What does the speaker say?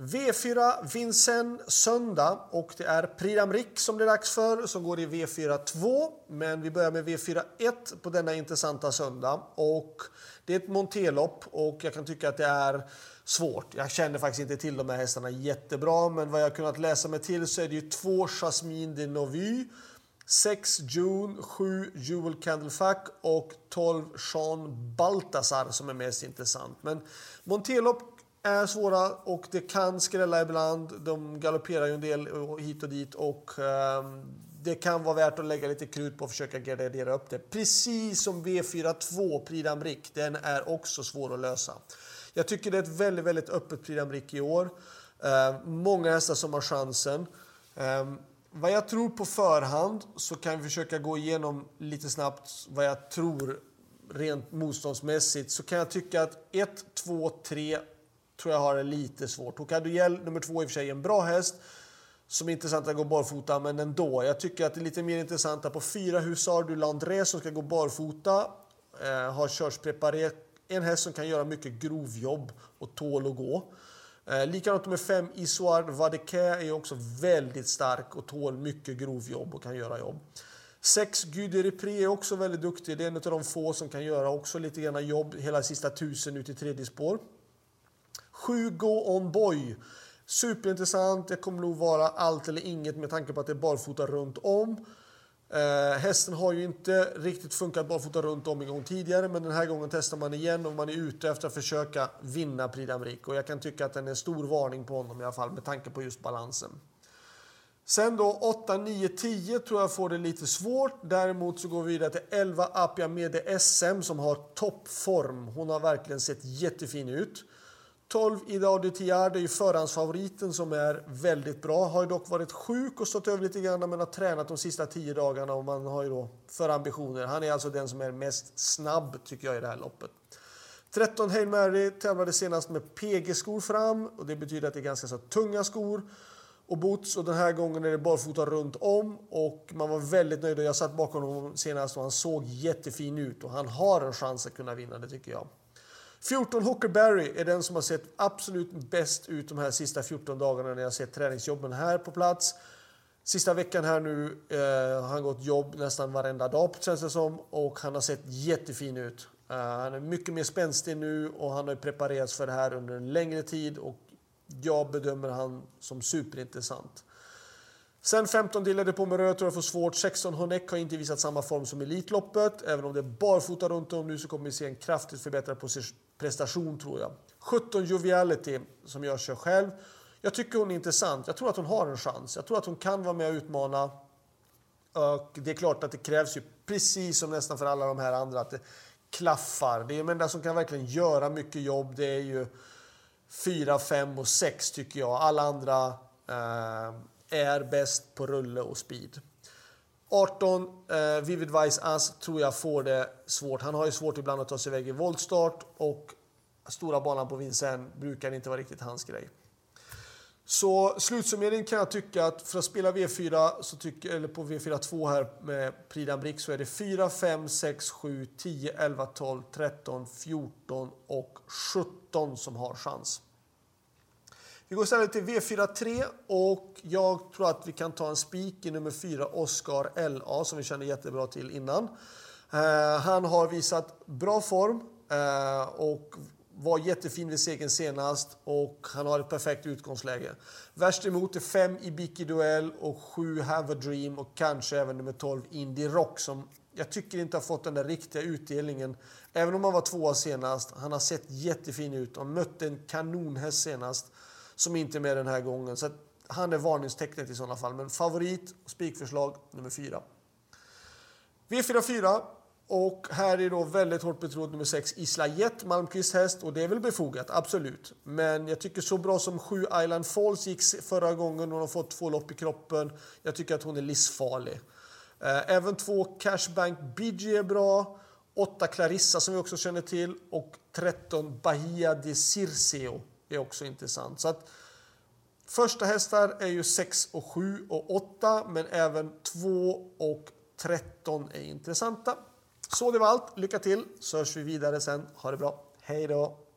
V4 Vincennes söndag och det är Prix Rick som det är dags för som går i V4 2. Men vi börjar med V4 1 på denna intressanta söndag. Och det är ett montelopp och jag kan tycka att det är svårt. Jag känner faktiskt inte till de här hästarna jättebra men vad jag kunnat läsa mig till så är det ju två Jasmine de Novy 6 June, 7 Jewel Candlefack och 12 Sean Baltasar som är mest intressant. Men Montelopp är svåra och det kan skrälla ibland. De galopperar ju en del hit och dit och ehm, det kan vara värt att lägga lite krut på att försöka gardera upp det. Precis som V42 Prix d'Amérique, den är också svår att lösa. Jag tycker det är ett väldigt, väldigt öppet Prix d'Amérique i år. Ehm, många hästar som har chansen. Ehm, vad jag tror på förhand så kan vi försöka gå igenom lite snabbt vad jag tror rent motståndsmässigt. Så kan jag tycka att 1, 2, 3 tror jag har det lite svårt. Hokaduel nummer två i och för sig en bra häst. Som är intressant att gå barfota, men ändå. Jag tycker att det är lite mer intressant att på fyra Husar du Landré som ska gå barfota. Eh, har körts. En häst som kan göra mycket grovjobb och tål att gå. Eh, likadant med fem Isoar Vadeke är också väldigt stark och tål mycket grovjobb och kan göra jobb. Sex Guderipri är också väldigt duktig. Det är en av de få som kan göra också lite grann jobb hela sista tusen ut i tredje spår. 7 Go On Boy. Superintressant. Det kommer nog vara allt eller inget med tanke på att det är barfota runt om. Eh, hästen har ju inte riktigt funkat barfota runt om en gång tidigare men den här gången testar man igen och man är ute efter att försöka vinna Prix d'Amérique. Och jag kan tycka att den är en stor varning på honom i alla fall med tanke på just balansen. Sen då 8, 9, 10 tror jag får det lite svårt. Däremot så går vi vidare till 11 Apia Mede SM som har toppform. Hon har verkligen sett jättefin ut. 12 Ida de det är ju förhandsfavoriten som är väldigt bra. Har ju dock varit sjuk och stått över lite grann men har tränat de sista 10 dagarna och man har ju då för ambitioner. Han är alltså den som är mest snabb tycker jag i det här loppet. 13 Hail Mary tävlade senast med PG-skor fram och det betyder att det är ganska så tunga skor och boots och den här gången är det barfota runt om och man var väldigt nöjd och jag satt bakom honom senast och han såg jättefin ut och han har en chans att kunna vinna det tycker jag. 14 Hookerberry är den som har sett absolut bäst ut de här sista 14 dagarna när jag sett träningsjobben här på plats. Sista veckan här nu eh, har han gått jobb nästan varenda dag känns det som och han har sett jättefin ut. Uh, han är mycket mer spänstig nu och han har preparerats för det här under en längre tid och jag bedömer han som superintressant. Sen 15 delade på med röd tror jag får svårt. 16 Honeck har inte visat samma form som Elitloppet. Även om det är barfota runt om nu så kommer vi se en kraftigt förbättrad prestation tror jag. 17 Joviality som jag kör själv. Jag tycker hon är intressant. Jag tror att hon har en chans. Jag tror att hon kan vara med och utmana. Och det är klart att det krävs ju precis som nästan för alla de här andra att det klaffar. Det är de enda som kan verkligen göra mycket jobb. Det är ju 4, 5 och 6 tycker jag. Alla andra eh, är bäst på rulle och speed. 18, eh, Vivid Vice Ass tror jag får det svårt. Han har ju svårt ibland att ta sig iväg i voltstart och stora banan på Vincennes brukar inte vara riktigt hans grej. Så slutsummering kan jag tycka att för att spela V4 så tycker, eller på V4 2 här med Pridan Brick så är det 4, 5, 6, 7, 10, 11, 12, 13, 14 och 17 som har chans. Vi går istället till V43 och jag tror att vi kan ta en spik i nummer 4, Oscar LA, som vi känner jättebra till innan. Eh, han har visat bra form eh, och var jättefin vid segern senast och han har ett perfekt utgångsläge. Värst emot är 5 i Duell och 7 Have a Dream och kanske även nummer 12 Indie Rock som jag tycker inte har fått den där riktiga utdelningen. Även om han var tvåa senast. Han har sett jättefin ut. och mötte en kanonhäst senast som inte är med den här gången. Så han är varningstecknet i sådana fall. Men favorit och spikförslag nummer fyra. V44 och här är då väldigt hårt betrodd nummer 6 Isla Jet, Malmqvist häst och det är väl befogat, absolut. Men jag tycker så bra som 7 Island Falls gick förra gången och har fått två lopp i kroppen. Jag tycker att hon är livsfarlig. Eh, även två Cashbank Bidgie är bra. 8 Clarissa som vi också känner till och 13 Bahia de Circeo är också intressant. Så att första hästar är ju 6 och 7 och 8 men även 2 och 13 är intressanta. Så det var allt. Lycka till så hörs vi vidare sen. Ha det bra. Hej då!